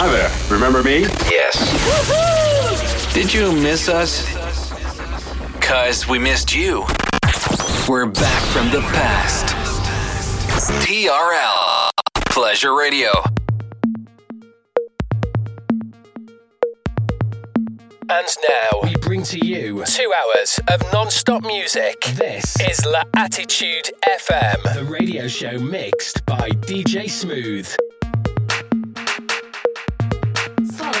Hi there. Remember me? Yes. Did you miss us? Cause we missed you. We're back from the past. TRL Pleasure Radio. And now we bring to you two hours of non-stop music. This is La Attitude FM, the radio show mixed by DJ Smooth.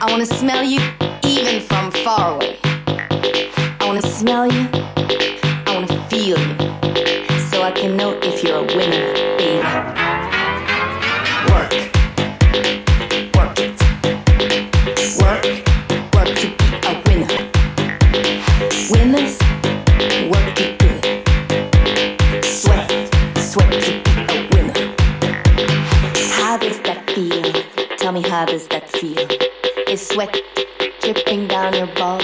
I wanna smell you even from far away. I wanna smell you, I wanna feel you, so I can know if you're a winner. others that feel is sweat dripping down your body.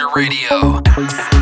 Pleasure Radio.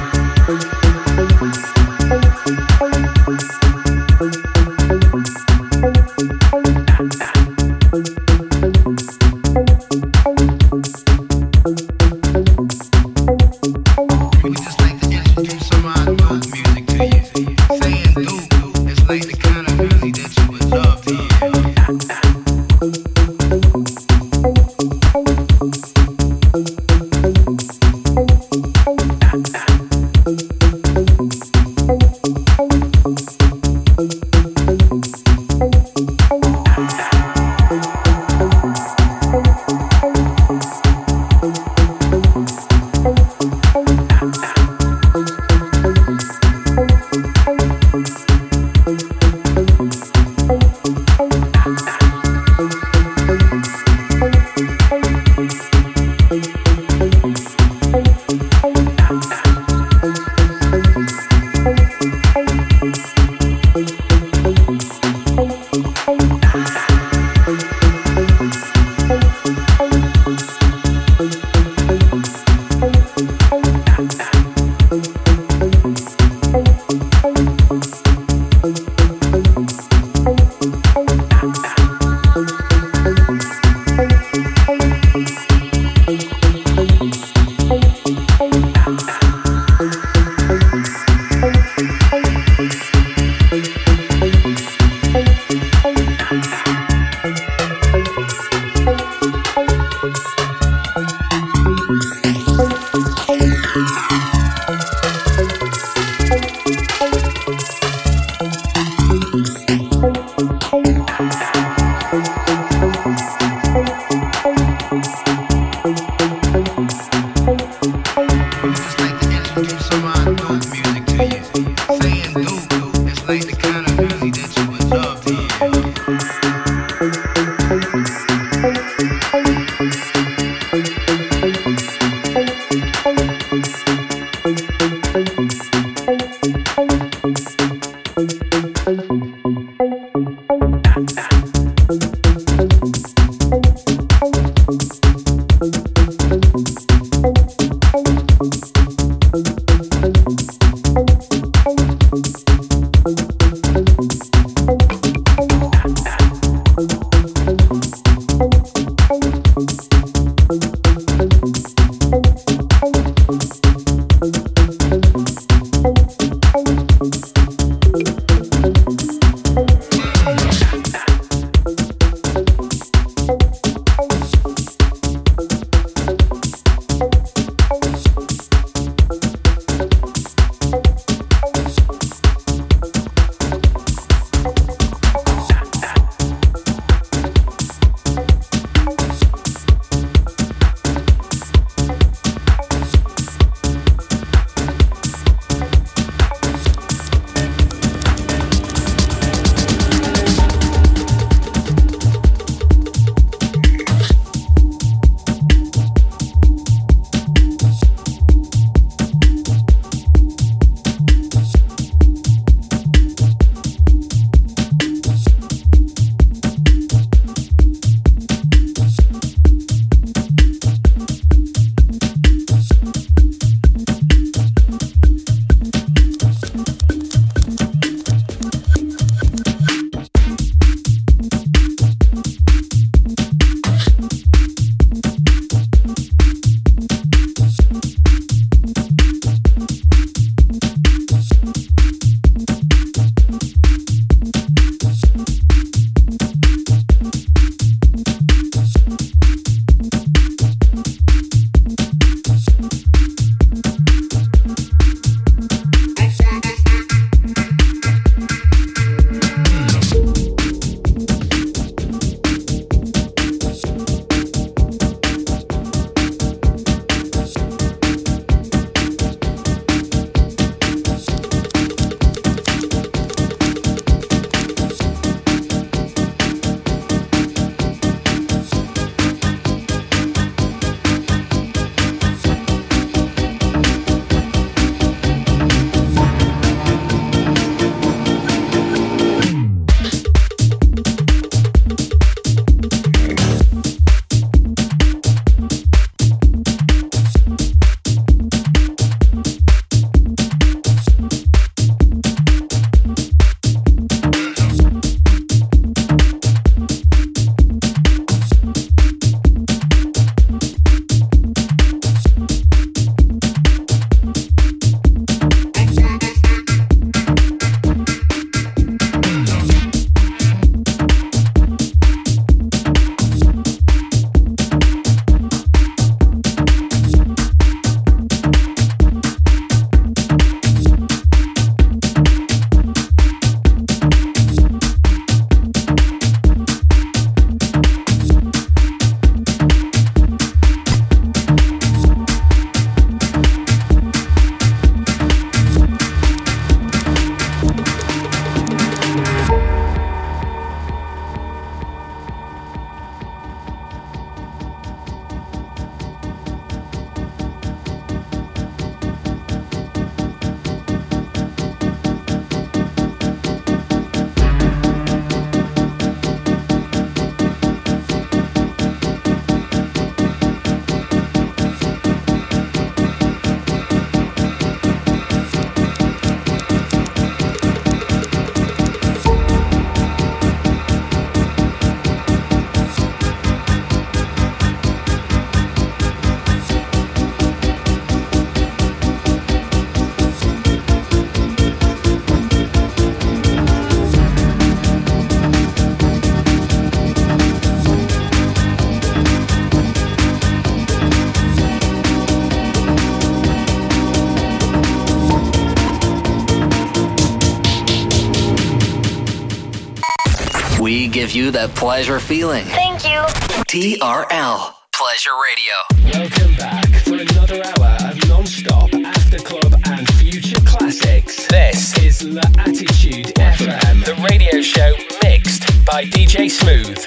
Give you that pleasure feeling. Thank you. TRL Pleasure Radio. Welcome back for another hour of non-stop after club and future classics. This is La Attitude FM, the radio show mixed by DJ Smooth.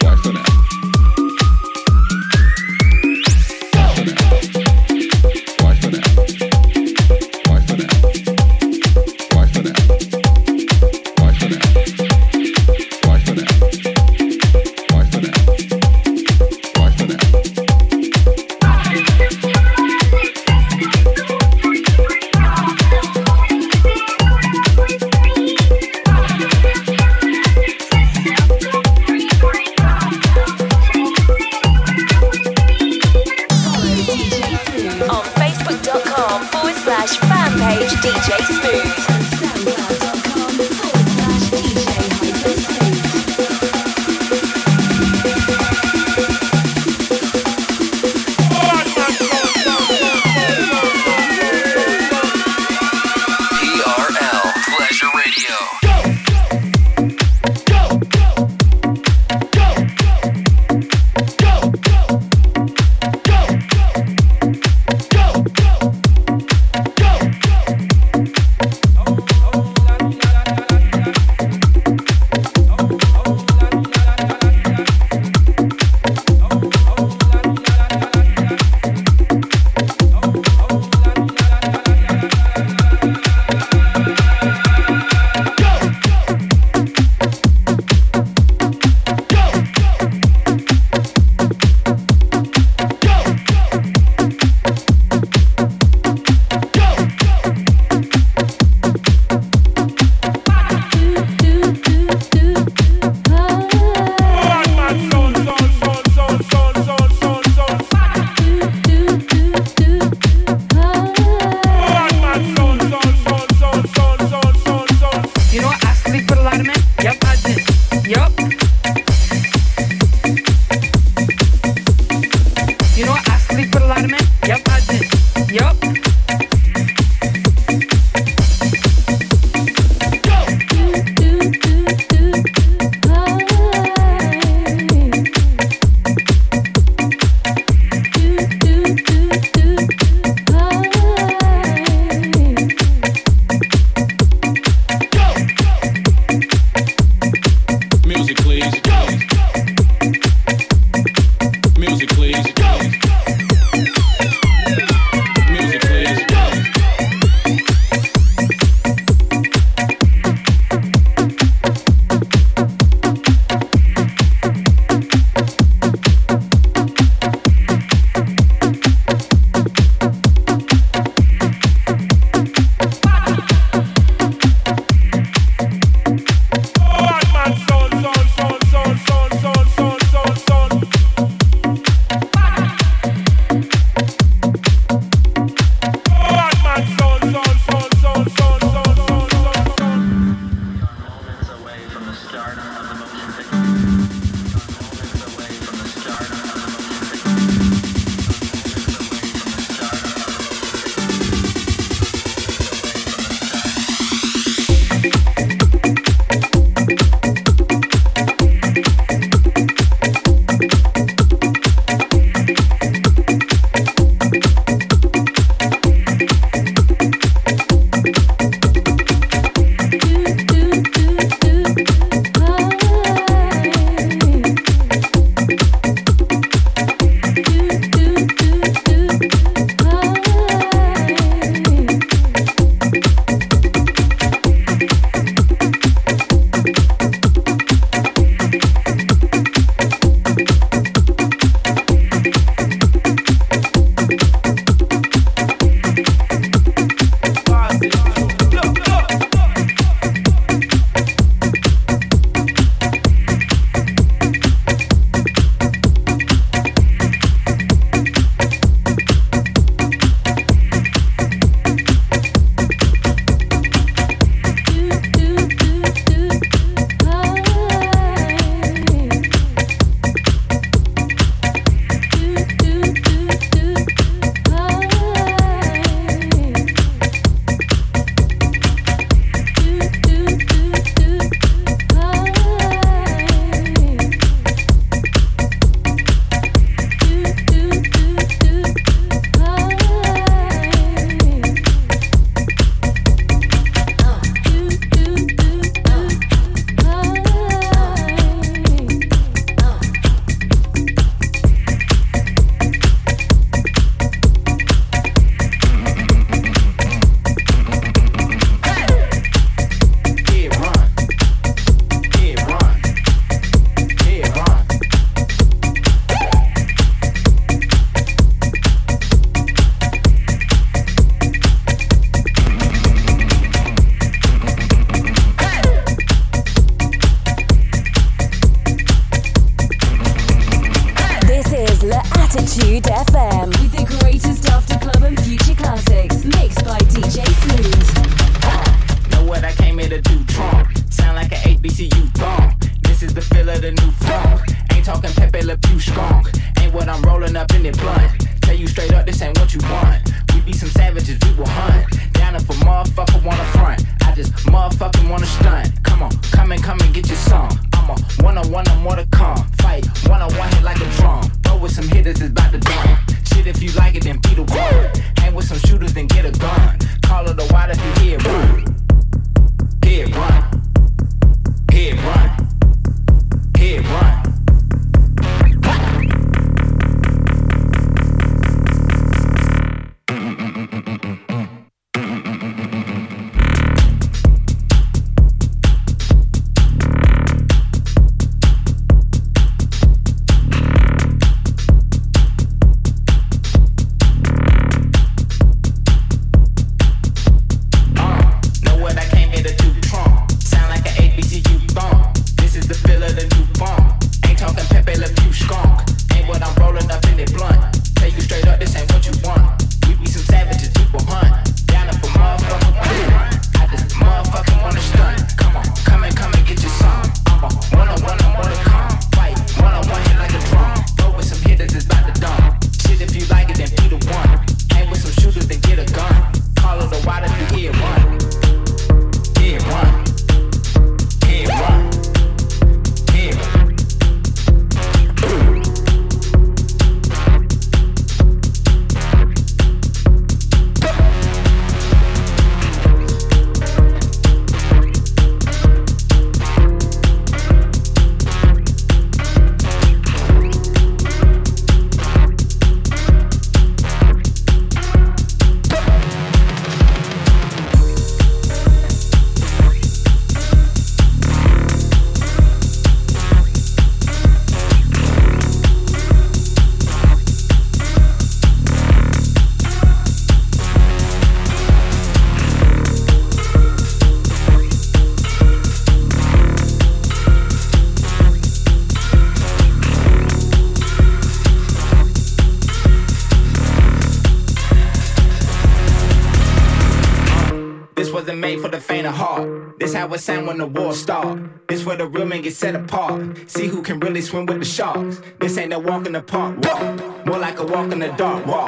get set apart. See who can really swim with the sharks. This ain't no walk in the park, walk. More like a walk in the dark, walk.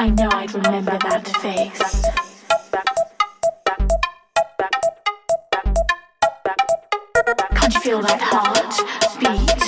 I know I'd remember that face. Can't you feel that heart beat?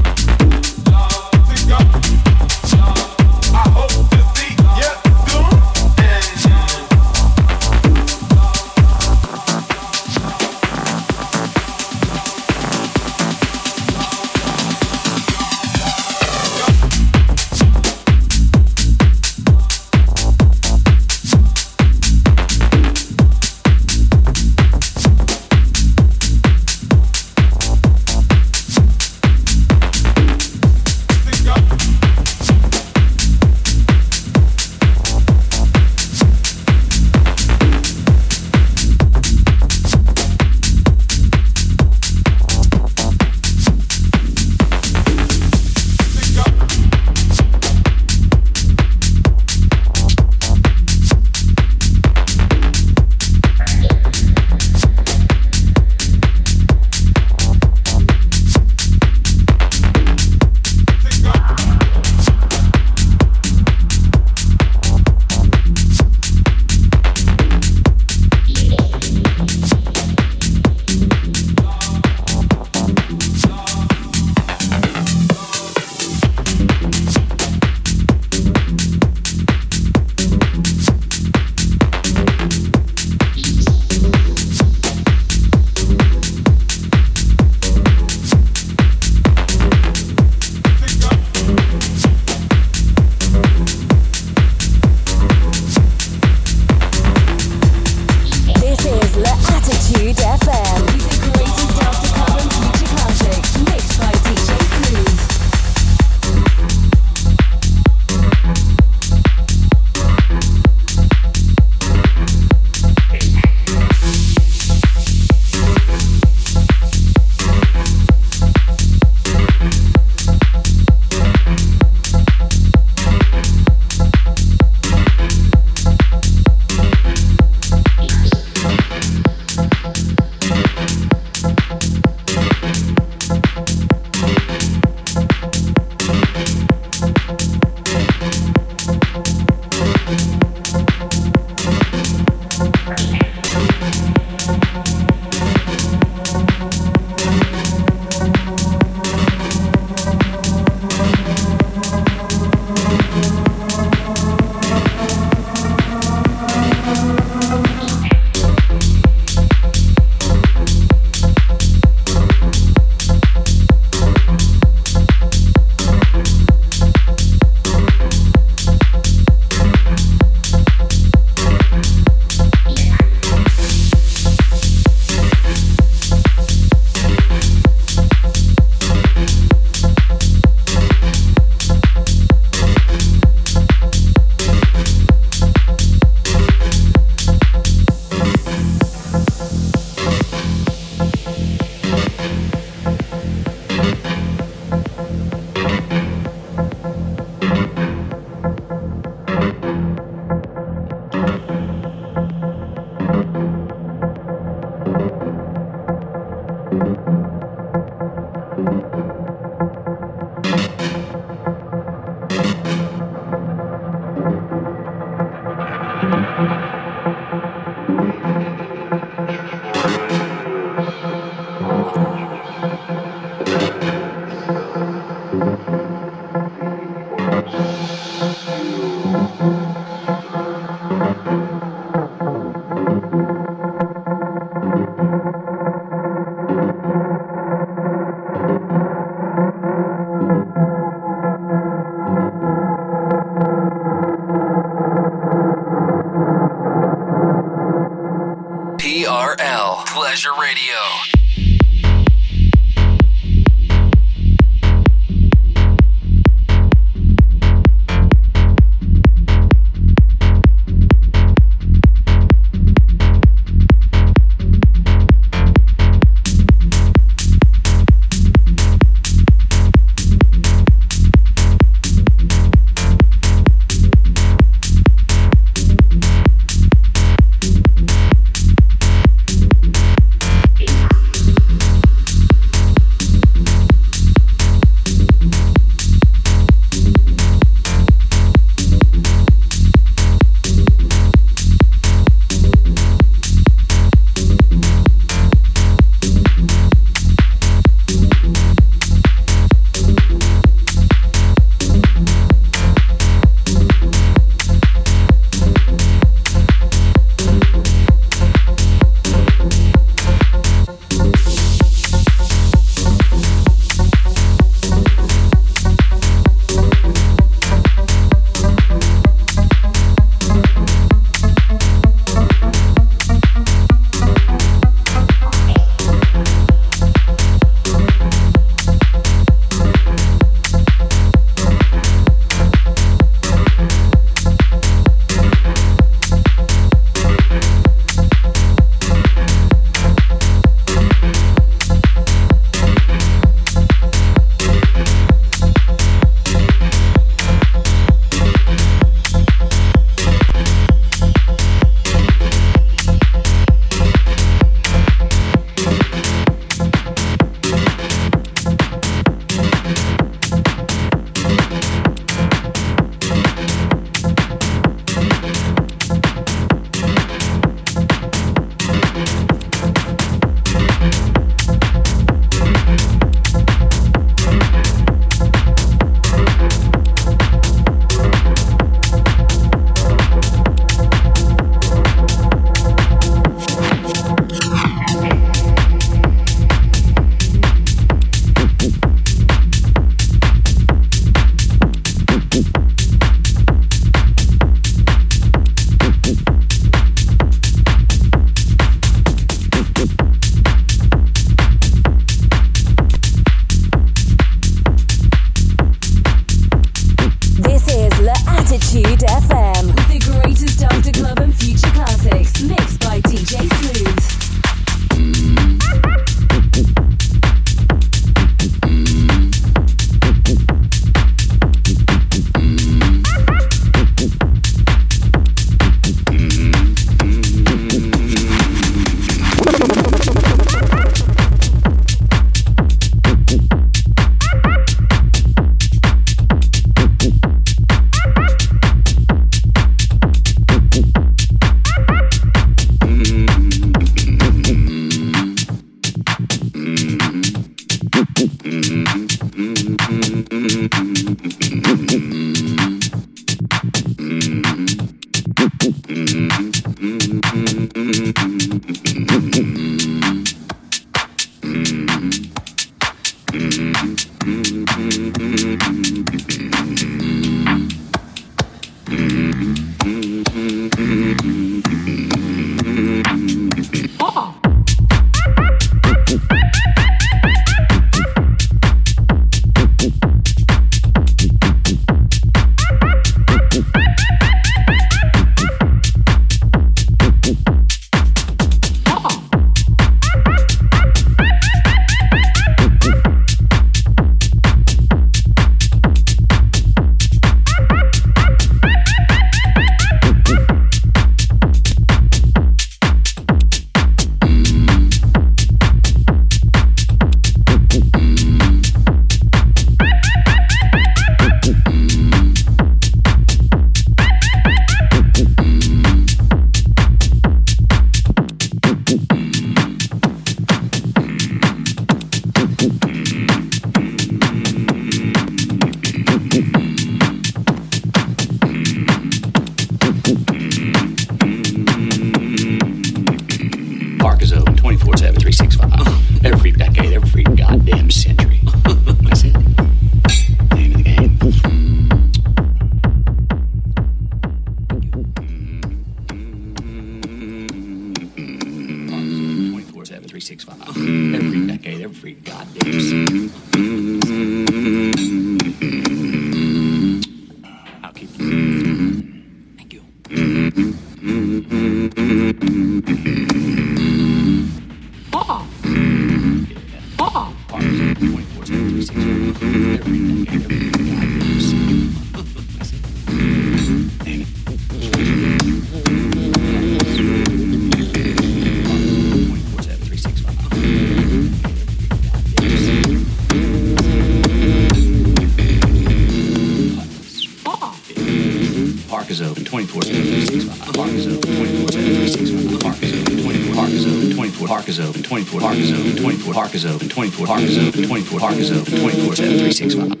24 Park is open, 24 Park is open, 24 Park is open, 24 7 365.